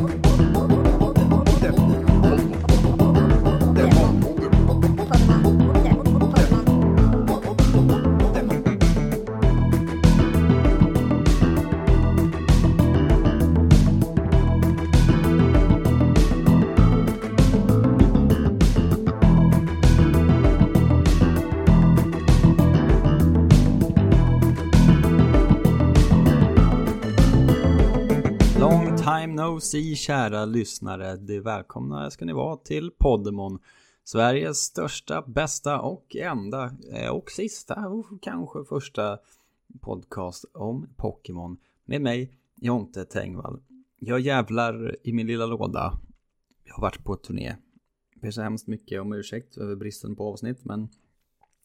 Long si kära lyssnare. Det välkomna ska ni vara till Poddemon. Sveriges största, bästa och enda eh, och sista och kanske första podcast om Pokémon med mig, Jonte Tengvall. Jag jävlar i min lilla låda. Jag har varit på turné. Jag ber så hemskt mycket om ursäkt över bristen på avsnitt, men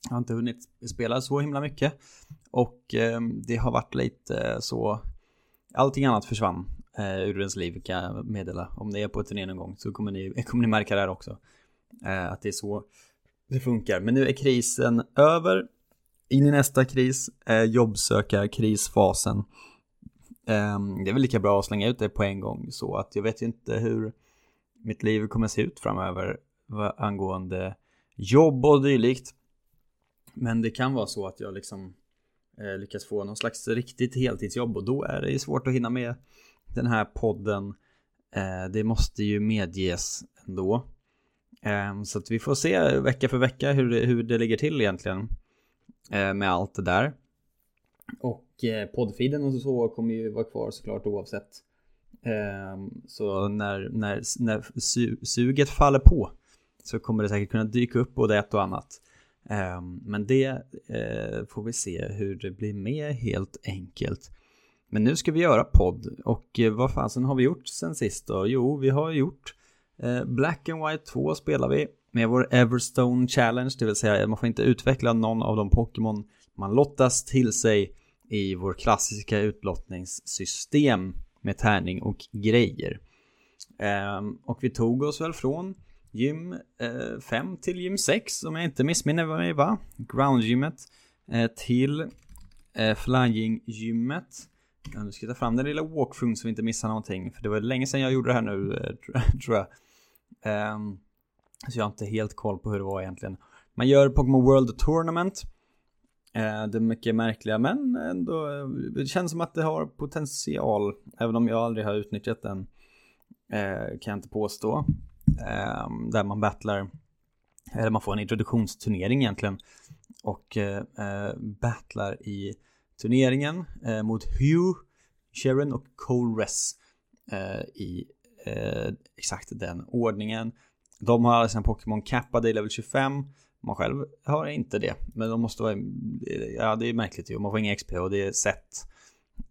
jag har inte hunnit spela så himla mycket. Och eh, det har varit lite så Allting annat försvann eh, ur ens liv kan jag meddela. Om ni är på turné någon gång så kommer ni, kommer ni märka det här också. Eh, att det är så det funkar. Men nu är krisen över. In i nästa kris, eh, jobbsökarkrisfasen. Eh, det är väl lika bra att slänga ut det på en gång så att jag vet ju inte hur mitt liv kommer se ut framöver angående jobb och dylikt. Men det kan vara så att jag liksom eh, lyckas få någon slags riktigt heltidsjobb och då är det ju svårt att hinna med den här podden. Eh, det måste ju medges ändå. Eh, så att vi får se vecka för vecka hur det, hur det ligger till egentligen eh, med allt det där. Och eh, poddfiden och så kommer ju vara kvar såklart oavsett. Eh, så när, när, när su suget faller på så kommer det säkert kunna dyka upp både ett och annat. Ehm, men det eh, får vi se hur det blir med helt enkelt. Men nu ska vi göra podd och eh, vad fasen har vi gjort sen sist då? Jo, vi har gjort eh, Black and White 2 spelar vi med vår Everstone Challenge, det vill säga eh, man får inte utveckla någon av de Pokémon man lottas till sig i vår klassiska utlottningssystem med tärning och grejer. Ehm, och vi tog oss väl från gym 5 till gym 6 om jag inte missminner mig va? Groundgymmet till flying-gymmet. Ja, nu ska jag ta fram den lilla walkthrough så vi inte missar någonting. För det var länge sedan jag gjorde det här nu eh, tror jag. Um, så jag har inte helt koll på hur det var egentligen. Man gör Pokémon World Tournament. Uh, det är mycket märkliga men ändå. Eh, det känns som att det har potential. Även om jag aldrig har utnyttjat den. Uh, kan jag inte påstå. Ehm, där man battlar, eller man får en introduktionsturnering egentligen. Och battlar i turneringen eh, mot Hugh, Sharon och Colress eh, i eh, exakt den ordningen. De har alla sina Pokémon cappade i level 25. Man själv har inte det. Men de måste vara... Ja, det är märkligt ju. Man får inga XP och det är set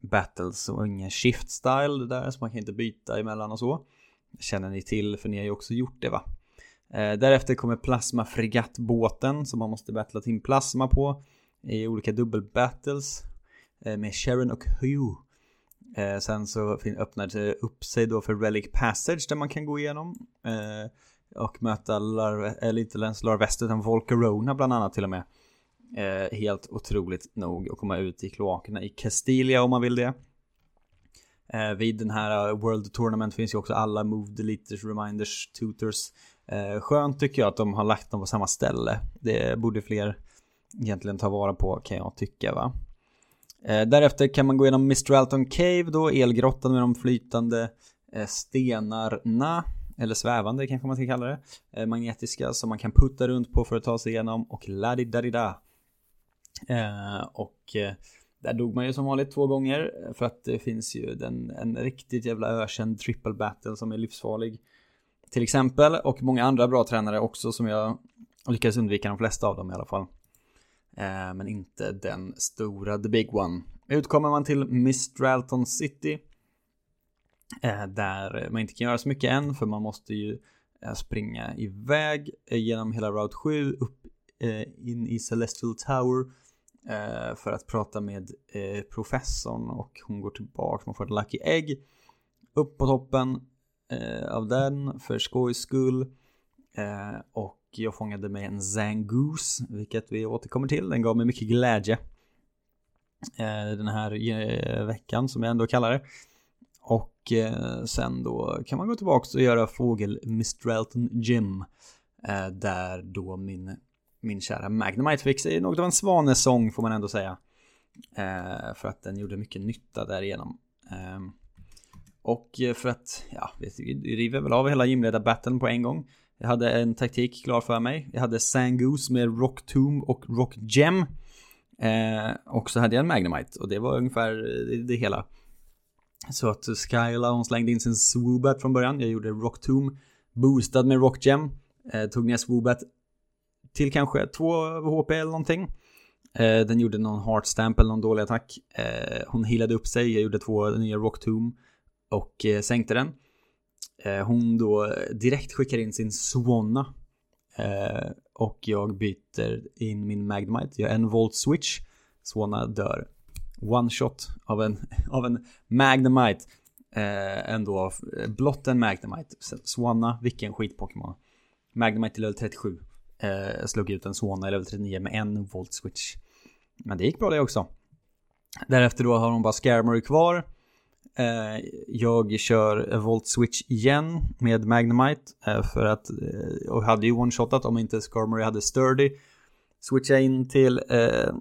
battles och ingen shift style där. Så man kan inte byta emellan och så känner ni till för ni har ju också gjort det va? Eh, därefter kommer plasma fregattbåten som man måste battla till plasma på i olika dubbelbattles eh, Eh, med Sharon och Hugh. Eh, sen så öppnar det upp sig då för Relic Passage där man kan gå igenom eh, och möta, Lar eller inte ens Larvest utan Volcarona bland annat till och med. Eh, helt otroligt nog att komma ut i kloakerna i Castilia om man vill det. Eh, vid den här eh, World Tournament finns ju också alla Move Deleters, Reminders, Tutors. Skönt tycker jag att de har lagt dem på samma ställe. Det borde fler egentligen ta vara på kan jag tycka va. Eh, därefter kan man gå igenom Mr. Alton Cave då, elgrottan med de flytande eh, stenarna. Eller svävande kanske man ska kalla det. Eh, magnetiska som man kan putta runt på för att ta sig igenom och la di da di da. Och där dog man ju som vanligt två gånger för att det finns ju den, en riktigt jävla ökänd triple battle som är livsfarlig. Till exempel och många andra bra tränare också som jag lyckades undvika de flesta av dem i alla fall. Eh, men inte den stora, the big one. Utkommer man till Mistralton City. Eh, där man inte kan göra så mycket än för man måste ju eh, springa iväg eh, genom hela Route 7 upp eh, in i Celestial Tower för att prata med professorn och hon går tillbaka, man får ett lucky egg upp på toppen av den för skojs skull och jag fångade mig en Zangoose vilket vi återkommer till, den gav mig mycket glädje eh, den här eh, veckan som jag ändå kallar det Och eh, sen då kan man gå tillbaka och göra fågel Mistralton Jim där då min, min kära Magnemite fick sig något av en svanesång får man ändå säga. För att den gjorde mycket nytta därigenom. Ehm, och för att, ja, vi river väl av hela gymledarbattlen på en gång. Jag hade en taktik klar för mig. Jag hade Sangoose med Rock Tomb och Rock Gem. Eh, och så hade jag en Magnemite och det var ungefär det, det hela. Så att Skyla hon slängde in sin Swoobat från början. Jag gjorde Rock Tomb boostad med Rock Gem. Eh, tog ner Swoobat till kanske 2 HP eller någonting. Eh, den gjorde någon Heart Stamp eller någon dålig attack. Eh, hon healade upp sig. Jag gjorde två nya Rock Tomb och eh, sänkte den. Eh, hon då direkt skickar in sin Swanna. Eh, och jag byter in min Magnemite. Jag har en Volt Switch. Swanna dör. One shot av en, av en Magnemite. Eh, ändå eh, blott en Magnemite. Swanna, vilken skit-Pokémon. Magnemite till level 37. Eh, slog ut en Swanna i level 39 med en Volt Switch. Men det gick bra det också. Därefter då har hon bara Skarmory kvar. Eh, jag kör Volt Switch igen med Magnemite eh, för att, eh, och hade ju one-shotat om inte Skarmory hade Sturdy. Switcha in till, eh,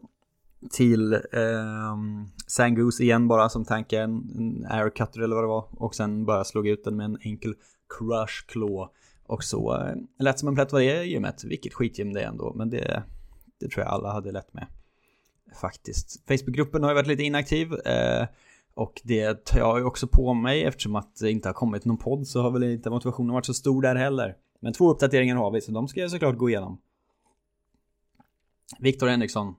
till ehm, Sangoose igen bara som tankar en, air cutter eller vad det var. Och sen bara slog ut den med en enkel crush claw. Och så eh, lätt som en plätt var det gymmet. Vilket skitgym det är ändå. Men det, det tror jag alla hade lätt med. Faktiskt. Facebookgruppen har ju varit lite inaktiv. Eh, och det tar jag ju också på mig eftersom att det inte har kommit någon podd så har väl inte motivationen varit så stor där heller. Men två uppdateringar har vi så de ska jag såklart gå igenom. Viktor Henriksson.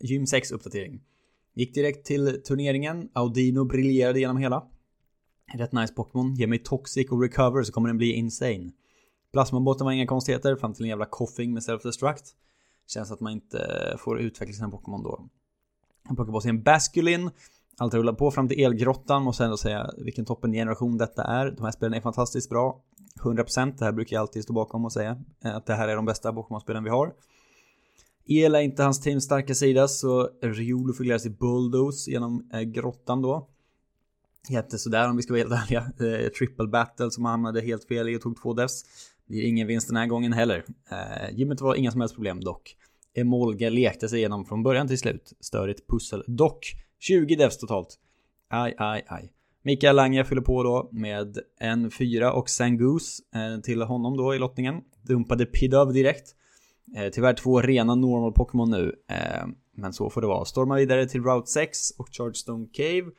Gym 6 uppdatering. Gick direkt till turneringen. Audino briljerade genom hela. Rätt nice Pokémon. Ge mig Toxic och Recover så kommer den bli insane. Plasmabotten var inga konstigheter fram till en jävla koffing med Self-Destruct. Känns att man inte får utveckla sina Pokémon då. Han plockar på sig en Basculin. Allt rullar på fram till Elgrottan Måste ändå säga vilken toppen generation detta är. De här spelen är fantastiskt bra. 100% det här brukar jag alltid stå bakom och säga. Att det här är de bästa Pokémon-spelen vi har. El är inte hans teams starka sida så Riolo fick lära sig Bulldoze genom eh, grottan då. Jätte sådär om vi ska vara helt ärliga. Eh, triple battle som han hamnade helt fel i och tog två deaths. Det är ingen vinst den här gången heller. Eh, gymmet var inga som helst problem dock. Emolga lekte sig igenom från början till slut. Störigt pussel dock. 20 devs totalt. Aj, aj, aj. Mikael Lange fyller på då med en fyra och Sangoose eh, till honom då i lottningen. Dumpade Pidov direkt. Eh, tyvärr två rena normal Pokémon nu. Eh, men så får det vara. Stormar vidare till Route 6 och Chargestone Cave.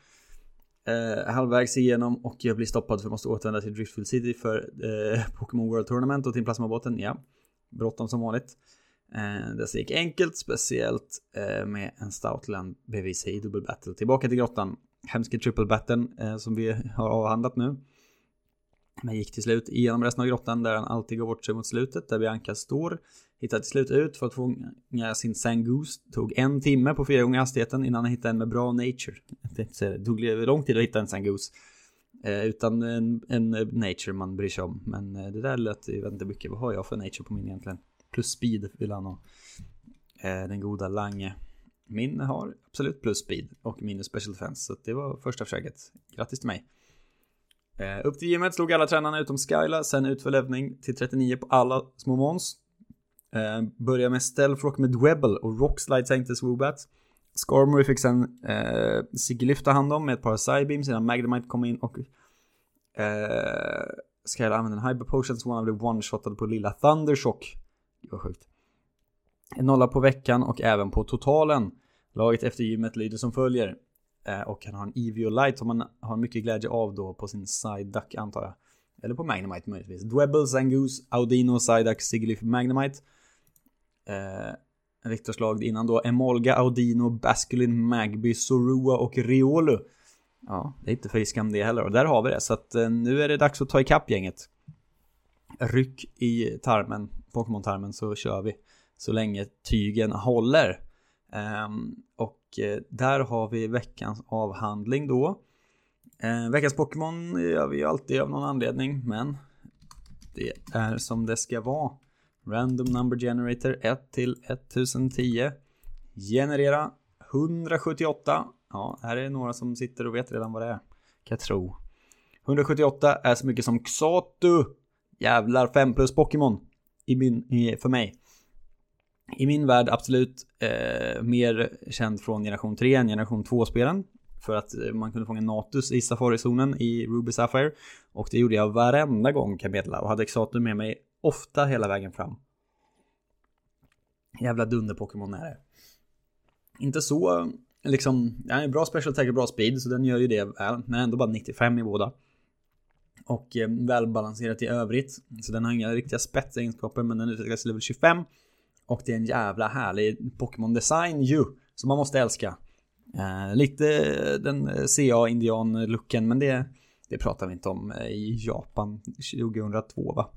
Eh, halvvägs igenom och jag blir stoppad för jag måste återvända till Driftfield City för eh, Pokémon World Tournament och till plasmabotten. Ja, bråttom som vanligt. Eh, det gick enkelt, speciellt eh, med en Stoutland BVC i dubbel battle. Tillbaka till grottan. Hemska triple battlen eh, som vi har avhandlat nu. Men gick till slut igenom resten av grottan där han alltid går bort sig mot slutet där Bianca står. Hittade till slut ut för att fånga sin Sangoose. Tog en timme på fyra gånger hastigheten innan han hittade en med bra nature. Det tog lång tid att hitta en Sangoose. Eh, utan en, en nature man bryr sig om. Men det där lät, ju inte mycket, vad har jag för nature på min egentligen? Plus speed vill han ha. Eh, den goda Lange. Min har absolut plus speed och minus special defense. Så det var första försöket. Grattis till mig. Eh, upp till gymmet slog alla tränarna utom Skyla, sen ut för levning till 39 på alla små mons. Eh, med Stealth Rock med Dwebble och Rockslide sänkte Swoobat. Skarmory fick sen eh, Siglyft ta hand om med ett par Psybeams innan Magnemite kom in och eh, Skyla använde en Hyper Potion som han blev one-shotad på lilla Thundershock. Det var sjukt. En nolla på veckan och även på totalen. Laget efter gymmet lyder som följer. Eh, och han har en Evio Light som man har mycket glädje av då på sin side duck antar jag. Eller på Magnemite möjligtvis. Dwebble, Zangoose, Audino, Psyduck, Sigilyph, Magnemite. Eh, Viktors lag innan då Emolga, Audino, Basculin, Magby, Sorua och Riolu. Ja, det är inte för skam det heller. Och där har vi det. Så att eh, nu är det dags att ta ikapp gänget. Ryck i tarmen, Pokémon-tarmen, så kör vi. Så länge tygen håller. Um, och eh, där har vi veckans avhandling då. Uh, veckans Pokémon gör vi ju alltid av någon anledning, men det är som det ska vara. Random number generator 1 till 1010. Generera 178. Ja, här är några som sitter och vet redan vad det är. jag tro. 178 är så mycket som Xatu. Jävlar 5 plus Pokémon. I min, i, för mig. I min värld absolut eh, mer känd från generation 3 än generation 2-spelen. För att eh, man kunde fånga Natus i Safari-zonen i Ruby Sapphire. Och det gjorde jag varenda gång kan jag meddela. Och hade Xatu med mig ofta hela vägen fram. Jävla dunder-Pokémon är det. Inte så, liksom, den är bra special attack och bra speed, så den gör ju det väl. Men ändå bara 95 i båda. Och eh, välbalanserat i övrigt. Så den har inga riktiga spetsegenskaper, men den utvecklas till level 25. Och det är en jävla härlig Pokémon-design ju, som man måste älska. Eh, lite den eh, CA-indian-looken, men det, det pratar vi inte om eh, i Japan 2002 va?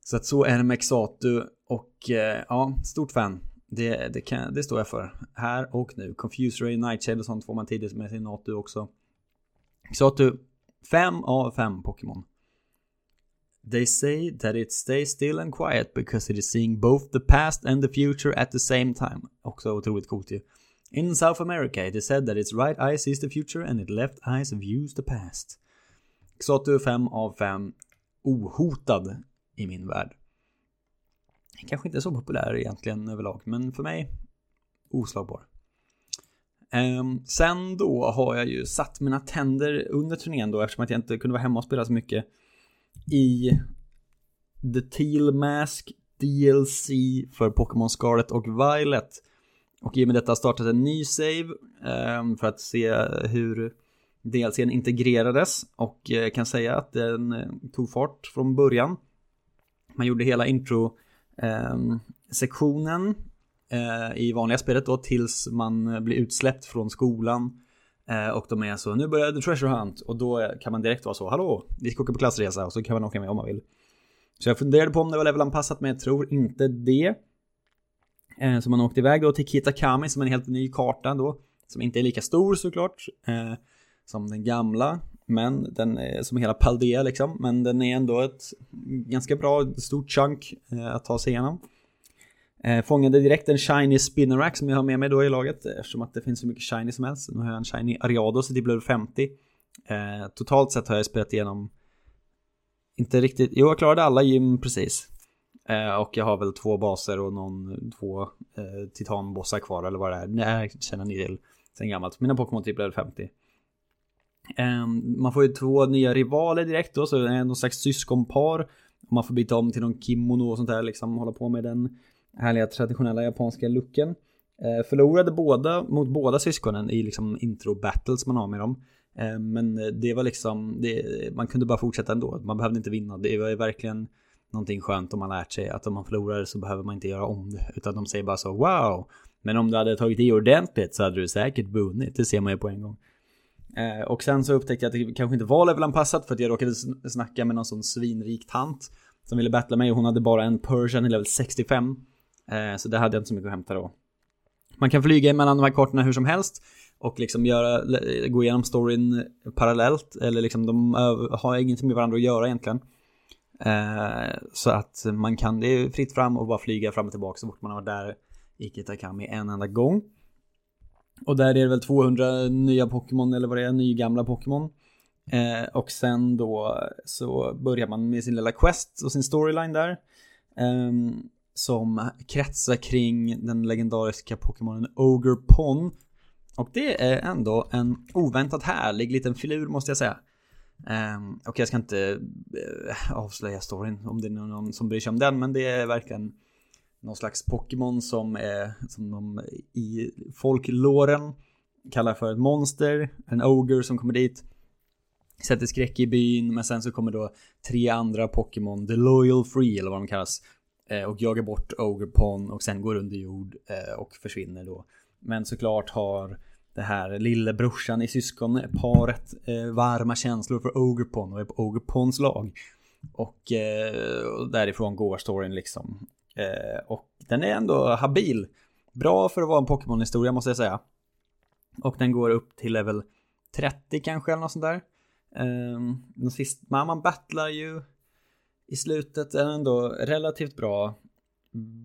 Så att så är det med Xatu och eh, ja, stort fan. Det, det, kan, det står jag för. Här och nu. Confuse Ray, Nightshade och sånt får man tidigt med sin Natu också. Xatu, 5 av 5 Pokémon. They say that it stays still and quiet because it is seeing both the past and the future at the same time. Också otroligt coolt ju. In South America it is said that its right eye sees the future and its left eye views the past. Xatu 5 av 5. Ohotad i min värld. Kanske inte så populär egentligen överlag, men för mig oslagbar. Um, sen då har jag ju satt mina tänder under turnén då eftersom att jag inte kunde vara hemma och spela så mycket i The Teal Mask DLC för Pokémon Scarlet och Violet. Och i och med detta startat en ny save um, för att se hur DLCn integrerades och eh, jag kan säga att den eh, tog fart från början. Man gjorde hela intro Ehm, sektionen Eh, i vanliga spelet då tills man blir utsläppt från skolan. Eh, och de är så, nu börjar The Treasure Hunt och då kan man direkt vara så, hallå, vi ska åka på klassresa och så kan man åka med om man vill. Så jag funderade på om det var levelanpassat men jag tror inte det. Eh, så man åkte iväg då till Kitakami som är en helt ny karta då. Som inte är lika stor såklart. Eh, som den gamla. Men den är som hela Paldea liksom. Men den är ändå ett ganska bra stort chunk eh, att ta sig igenom. Eh, fångade direkt en shiny spinnerack som jag har med mig då i laget eftersom att det finns så mycket shiny som helst. Nu har jag en shiny Ariados i det blir 50. Eh, totalt sett har jag spelat igenom inte riktigt, jo jag klarade alla gym precis. Eh, och jag har väl två baser och någon, två eh, titanbossar kvar eller vad det är. Nej, känner ni till sen gammalt. Mina Pokémon typ blev 50. Eh, man får ju två nya rivaler direkt då, så det är någon slags syskonpar. Man får byta om till någon kimono och sånt där, liksom hålla på med den härliga traditionella japanska looken. Eh, förlorade båda mot båda syskonen i liksom intro-battles man har med dem. Eh, men det var liksom, det, man kunde bara fortsätta ändå. Man behövde inte vinna. Det var ju verkligen någonting skönt om man lärt sig att om man förlorar så behöver man inte göra om det. Utan de säger bara så wow. Men om du hade tagit i ordentligt så hade du säkert vunnit. Det ser man ju på en gång. Eh, och sen så upptäckte jag att det kanske inte var levelanpassat för att jag råkade snacka med någon sån svinrik tant som ville battla mig och hon hade bara en Persian i level 65. Eh, så det hade jag inte så mycket att hämta då. Man kan flyga mellan de här kartorna hur som helst och liksom göra, gå igenom storyn parallellt eller liksom de har ingenting med varandra att göra egentligen. Eh, så att man kan, det är fritt fram och bara flyga fram och tillbaka så fort man har varit där i Kitakami en enda gång. Och där är det väl 200 nya Pokémon eller vad det är, nygamla Pokémon. Eh, och sen då så börjar man med sin lilla quest och sin storyline där. Eh, som kretsar kring den legendariska Pokémonen Ogerpon. Och det är ändå en oväntat härlig liten filur måste jag säga. Um, och jag ska inte uh, avslöja storyn om det är någon som bryr sig om den, men det är verkligen någon slags Pokémon som är som de i folklåren kallar för ett monster, en Oger som kommer dit sätter skräck i byn, men sen så kommer då tre andra Pokémon, The Loyal Free eller vad de kallas, Eh, och jagar bort Ogrepon och sen går under jord eh, och försvinner då. Men såklart har det här lillebrorsan i syskonparet eh, varma känslor för Ogrepon och är på Ogrepons lag. Eh, och därifrån går storyn liksom. Eh, och den är ändå habil. Bra för att vara en Pokémon-historia måste jag säga. Och den går upp till level 30 kanske eller något sånt där. Eh, sist, man, man battlar ju i slutet är det ändå relativt bra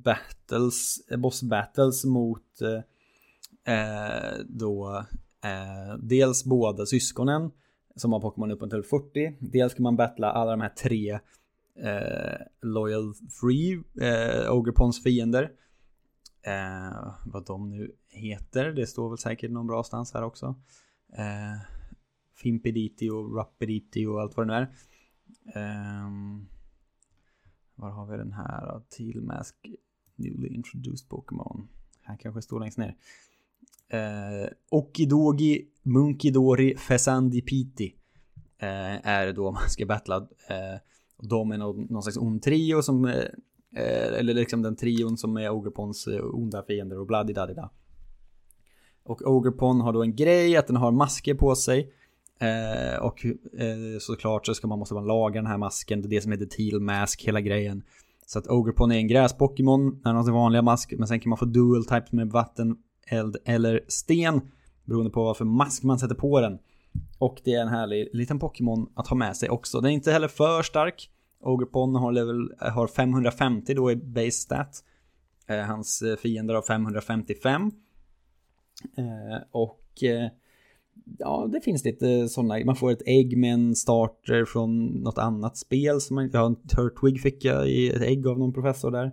battles, eh, boss battles mot eh, eh, då eh, dels båda syskonen som har Pokémon upp till 40. Dels kan man battla alla de här tre eh, Loyal Free, eh, Ogrepons fiender. Eh, vad de nu heter, det står väl säkert någon bra stans här också. Eh, Fimpiditi och Rapiditi och allt vad det nu är. Eh, var har vi den här? Eh, Tealmask Newly Introduced Pokémon. Här kanske står längst ner. Eh, Okidogi, Munkidori, Fesandipiti eh, är då man ska battla. Eh, de är någon, någon slags ond trio som, eh, eh eller liksom den trion som är Ogrepons eh, onda fiender och bladidadida. Och Ogrepon har då en grej att den har masker på sig. Eh, och eh, såklart så ska man måste man laga den här masken, det är det som heter Teal Mask, hela grejen. Så att Ogrepon är en gräs-Pokémon, den har sin vanliga mask, men sen kan man få dual types med vatten, eld eller sten. Beroende på vad för mask man sätter på den. Och det är en härlig liten Pokémon att ha med sig också. Den är inte heller för stark. Ogrepon har, level, har 550 då i base stat. Eh, hans eh, fiender har 555. Eh, och eh, ja, det finns lite sådana. Man får ett ägg med en starter från något annat spel. Som man, ja, Turtwig fick jag i ett ägg av någon professor där.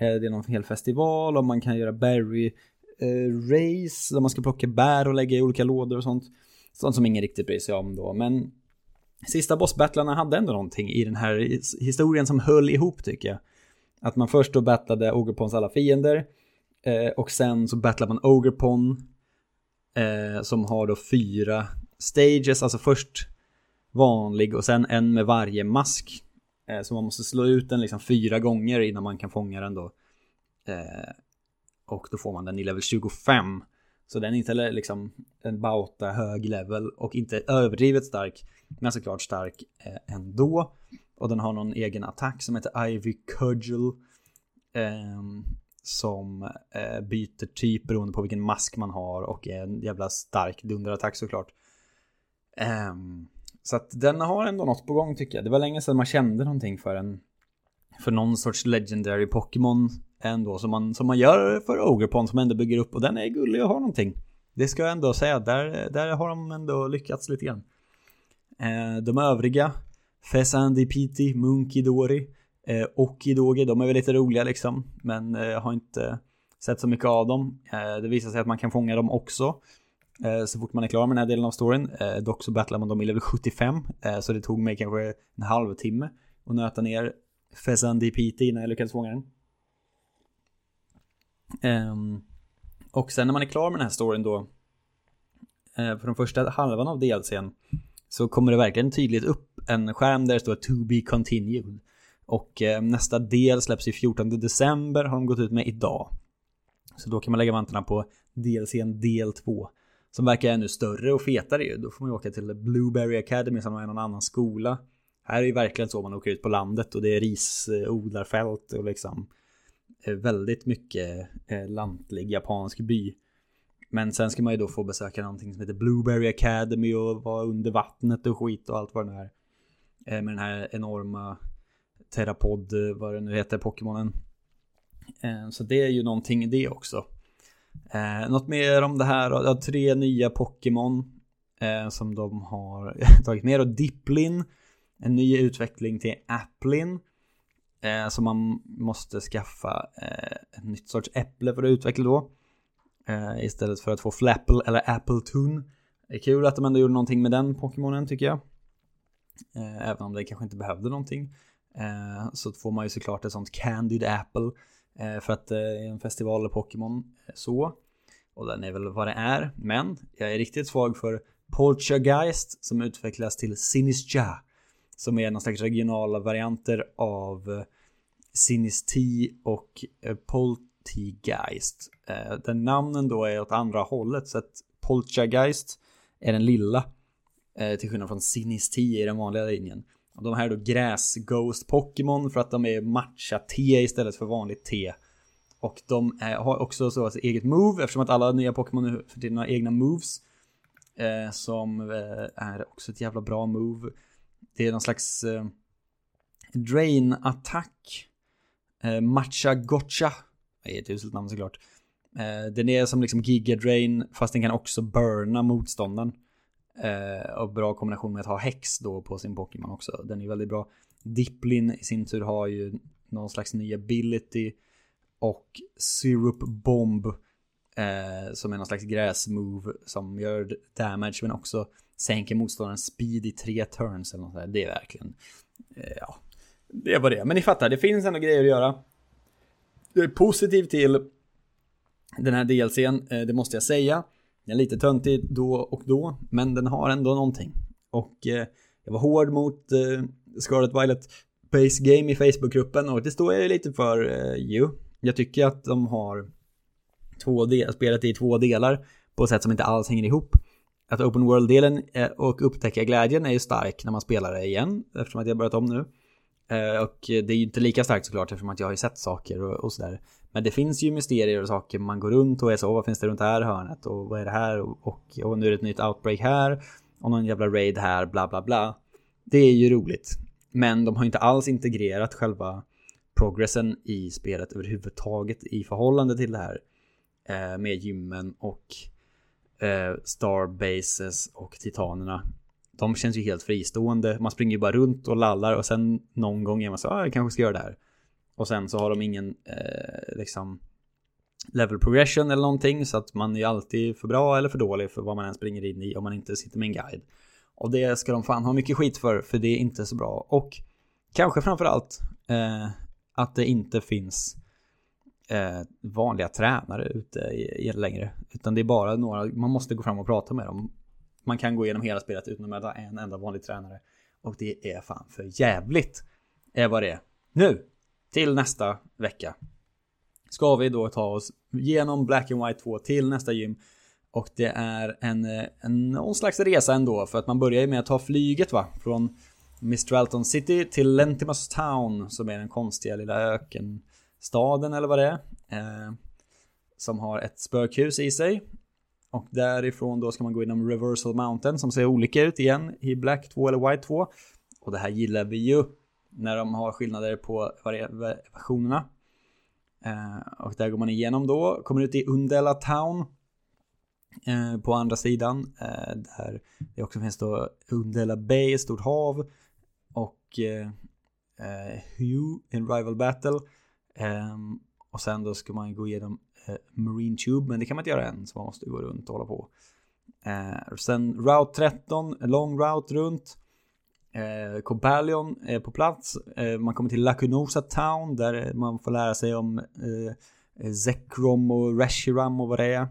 Eh, det är någon hel festival och man kan göra berry eh, race där man ska plocka bär och lägga i olika lådor och sånt. Sånt som ingen riktigt bryr sig om då. Men sista bossbattlarna hade ändå någonting i den här historien som höll ihop tycker jag. Att man först då battlade Ogerpons alla fiender. Eh, och sen så battlade man Ogerpon. Eh, som har då fyra stages, alltså först vanlig och sen en med varje mask. Eh, så man måste slå ut den liksom fyra gånger innan man kan fånga den då. Eh, och då får man den i level 25. Så den är inte liksom en bauta hög level och inte överdrivet stark. Men såklart stark eh, ändå. Och den har någon egen attack som heter Ivy Cudgel. Eh, som eh, byter typ beroende på vilken mask man har och är en jävla stark dunderattack såklart. Ehm, så att den har ändå något på gång tycker jag. Det var länge sedan man kände någonting för en för någon sorts legendary Pokémon ändå som man, som man gör för Ogerpon som ändå bygger upp och den är gullig och har någonting. Det ska jag ändå säga, där, där har de ändå lyckats lite grann. Eh, de övriga, Fesandi Piti, Munkidori, eh, Okidogi, de är väl lite roliga liksom, men eh, har inte sett så mycket av dem. Eh, det visar sig att man kan fånga dem också. Eh, så fort man är klar med den här delen av storyn. Eh, dock så battlar man dem i level 75. Eh, så det tog mig kanske en halvtimme att nöta ner Fesandi Piti innan jag lyckades fånga den. Ehm, och sen när man är klar med den här storyn då, uh, för den första halvan av DLCn, så kommer det verkligen tydligt upp en skärm där det står To be continued. Och eh, nästa del släpps i 14 december, har de gått ut med idag. Så då kan man lägga vantarna på DLCn del 2. Som verkar ännu större och fetare ju. Då får man ju åka till Blueberry Academy som är någon annan skola. Här är ju verkligen så man åker ut på landet och det är risodlarfält och liksom eh, väldigt mycket eh, lantlig japansk by. Men sen ska man ju då få besöka någonting som heter Blueberry Academy och vara under vattnet och skit och allt vad det nu är. Med den här enorma Terapod, eh, vad det nu heter, Pokémonen. Eh, så det är ju någonting i det också. Eh, något mer om det här Ja, Tre nya Pokémon som de har tagit med. Och Diplin, en ny utveckling till Applin. Så man måste skaffa ett nytt sorts äpple för att utveckla då. Istället för att få Flapple eller Appletoon. Det är kul att de ändå gjorde någonting med den Pokémonen tycker jag. Även om det kanske inte behövde någonting. Eh, så får man ju såklart ett sånt Candid Apple. Eh, för att eh, det är en festival Pokémon så. Och den är väl vad det är. Men jag är riktigt svag för Poltergeist som utvecklas till Sinisja. Som är någon slags regionala varianter av eh, Sinisti och eh, Poltergeist. Den där namnen då är åt andra hållet så att Poltergeist är den lilla. Till skillnad från Sinisti i den vanliga linjen. De här är då gräs Ghost Pokémon för att de är matcha T istället för vanligt T. Och de är, har också så alltså, eget move eftersom att alla nya Pokémon nu för tiden har egna moves. Eh, som eh, är också ett jävla bra move. Det är någon slags eh, Drain-attack Eh, Matcha Gotcha. Det är ett uselt namn såklart. Eh, den är som liksom Giga Drain fast den kan också burna motståndaren. Eh, och bra kombination med att ha Hex då på sin Pokémon också. Den är väldigt bra. Diplin i sin tur har ju någon slags ny ability. Och Syrup Bomb eh, som är någon slags gräsmove som gör damage men också sänker motståndarens speed i tre turns eller något sånt Det är verkligen, eh, ja, det var det. Men ni fattar, det finns ändå grejer att göra. Jag är positiv till den här DLCn, eh, det måste jag säga. Den är lite töntig då och då, men den har ändå någonting. Och eh, jag var hård mot eh, Scarlet Violet Base Game i Facebookgruppen och det står jag lite för eh, ju. Jag tycker att de har två spelat i två delar på ett sätt som inte alls hänger ihop. Att Open World-delen eh, och upptäcka glädjen är ju stark när man spelar det igen eftersom att jag börjat om nu. Eh, och det är ju inte lika starkt såklart eftersom att jag har ju sett saker och, och sådär. Men det finns ju mysterier och saker man går runt och är så, vad finns det runt det här hörnet och vad är det här och, och, och nu är det ett nytt outbreak här och någon jävla raid här, bla bla bla. Det är ju roligt. Men de har inte alls integrerat själva progressen i spelet överhuvudtaget i förhållande till det här. Eh, med gymmen och eh, Starbases och Titanerna. De känns ju helt fristående. Man springer ju bara runt och lallar och sen någon gång är man så, ah, jag kanske ska göra det här. Och sen så har de ingen eh, liksom level progression eller någonting så att man är alltid för bra eller för dålig för vad man än springer in i om man inte sitter med en guide. Och det ska de fan ha mycket skit för, för det är inte så bra. Och kanske framförallt eh, att det inte finns eh, vanliga tränare ute i, i längre. Utan det är bara några, man måste gå fram och prata med dem. Man kan gå igenom hela spelet utan att möta en enda vanlig tränare. Och det är fan för jävligt. Är vad det är. Nu! Till nästa vecka. Ska vi då ta oss genom Black and White 2 till nästa gym. Och det är en, eh, en någon slags resa ändå. För att man börjar ju med att ta flyget va. Från Mistralton City till Lentimus Town. Som är den konstiga lilla ökenstaden eller vad det är. Eh, som har ett spökhus i sig. Och därifrån då ska man gå inom Reversal Mountain som ser olika ut igen i Black 2 eller White 2. Och det här gillar vi ju när de har skillnader på versionerna. Eh, och där går man igenom då, kommer ut i Undella Town. Eh, på andra sidan. Eh, där det också finns då Undella Bay, ett stort hav. Och eh, eh, Hugh, en rival battle. Eh, och sen då ska man gå igenom eh, Marine Tube, men det kan man inte göra än, så man måste gå runt och hålla på. Eh, sen Route 13, long route runt. Eh, Compalion är på plats. Eh, man kommer till Lacunosa Town där man får lära sig om eh, Zekrom och Reshiram och vad det är.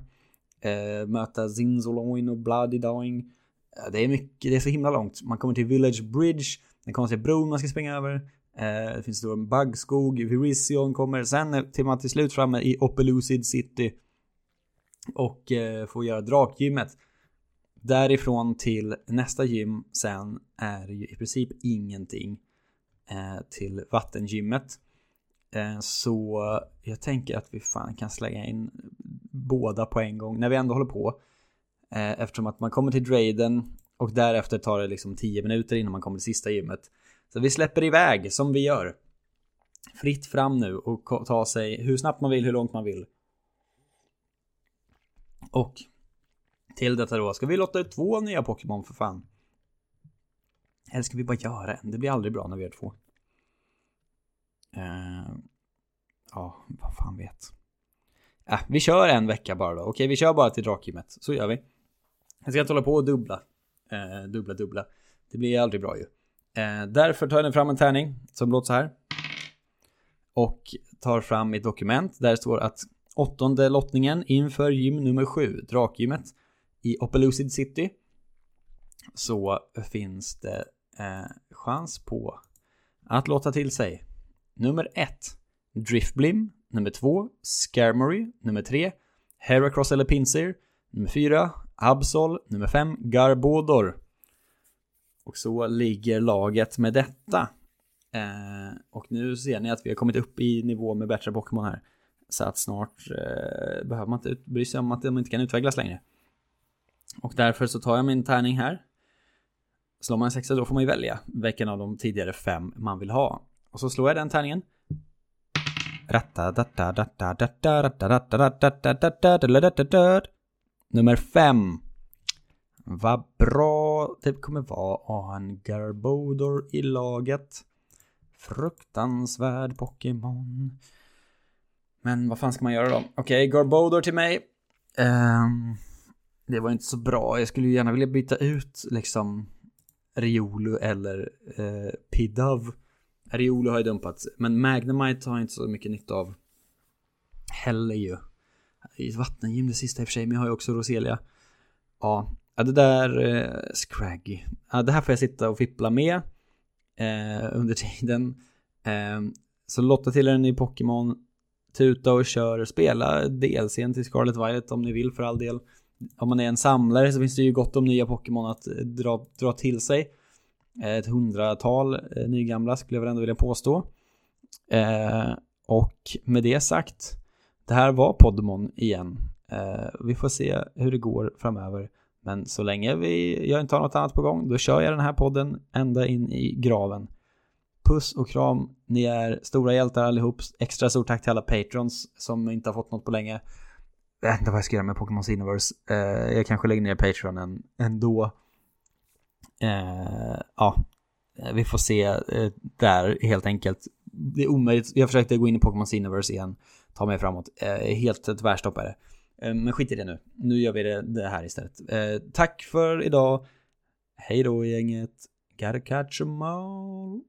Eh, möta Zinzoloin och Bloody Dying. Eh, det är mycket, det är så himla långt. Man kommer till Village Bridge, den konstiga bron man ska springa över. Eh, det finns då en buggskog, Virizion kommer. Sen till man till slut framme i Opelucid City. Och eh, får göra drakgymmet. Därifrån till nästa gym sen är ju i princip ingenting eh, till vattengymmet. Eh, så jag tänker att vi fan kan slänga in båda på en gång när vi ändå håller på. Eh, eftersom att man kommer till Drayden och därefter tar det liksom 10 minuter innan man kommer till sista gymmet. Så vi släpper iväg som vi gör. Fritt fram nu och ta sig hur snabbt man vill, hur långt man vill. Och till detta då, ska vi låta ut två nya Pokémon för fan? Eller ska vi bara göra en? Det blir aldrig bra när vi gör två. Uh, ja, vad fan vet. Äh, vi kör en vecka bara då. Okej, vi kör bara till Drakgymmet. Så gör vi. Jag ska inte hålla på och dubbla. Uh, dubbla, dubbla. Det blir aldrig bra ju. Uh, därför tar jag fram en tärning som låter så här. Och tar fram mitt dokument där det står att åttonde lottningen inför gym nummer sju, Drakgymmet, i Opelucid City så finns det eh, chans på att låta till sig nummer ett Driftblim, nummer två Scarmory nummer tre Heracross eller Pinsir, nummer fyra Absol, nummer fem Garbodor. Och så ligger laget med detta. Eh, och nu ser ni att vi har kommit upp i nivå med bättre Pokémon här. Så att snart eh, behöver man inte bry sig om att de inte kan utvecklas längre. Och därför så tar jag min tärning här. Slår man en sexa då får man ju välja vilken av de tidigare fem man vill ha. Och så slår jag den tärningen. Nummer fem. Vad bra det kommer vara att ha en Garbodor i laget. Fruktansvärd Pokémon. Men vad fan ska man göra då? Okej, okay, Garbodor till mig. Um, det var inte så bra. Jag skulle ju gärna vilja byta ut liksom Riolu eller eh, Pidav. Riolu har ju dumpats, men Magnemite har jag inte så mycket nytta av. Heller ju. Vattengym det sista i och för sig, men jag har ju också Roselia. Ja, Ja, det där eh, Scraggy. Ja, det här får jag sitta och fippla med eh, under tiden. Eh, så lotta till en ny Pokémon. Tuta och kör. Spela DLCn till Scarlet Violet om ni vill för all del. Om man är en samlare så finns det ju gott om nya Pokémon att eh, dra, dra till sig. Eh, ett hundratal eh, nygamla skulle jag väl ändå vilja påstå. Eh, och med det sagt, det här var Podmon igen. Eh, vi får se hur det går framöver. Men så länge vi, jag inte har något annat på gång, då kör jag den här podden ända in i graven. Puss och kram, ni är stora hjältar allihop. Extra stort tack till alla patrons som inte har fått något på länge. Jag vet inte vad jag ska göra med Pokémon Universe. Eh, jag kanske lägger ner Patreon ändå. Eh, ja, eh, vi får se eh, där helt enkelt. Det är omöjligt. Jag försökte gå in i Pokémon Universe igen. Ta mig framåt. Eh, helt tvärstoppare. Eh, men skit i det nu. Nu gör vi det, det här istället. Eh, tack för idag. Hej då gänget. Gotta catch 'em all.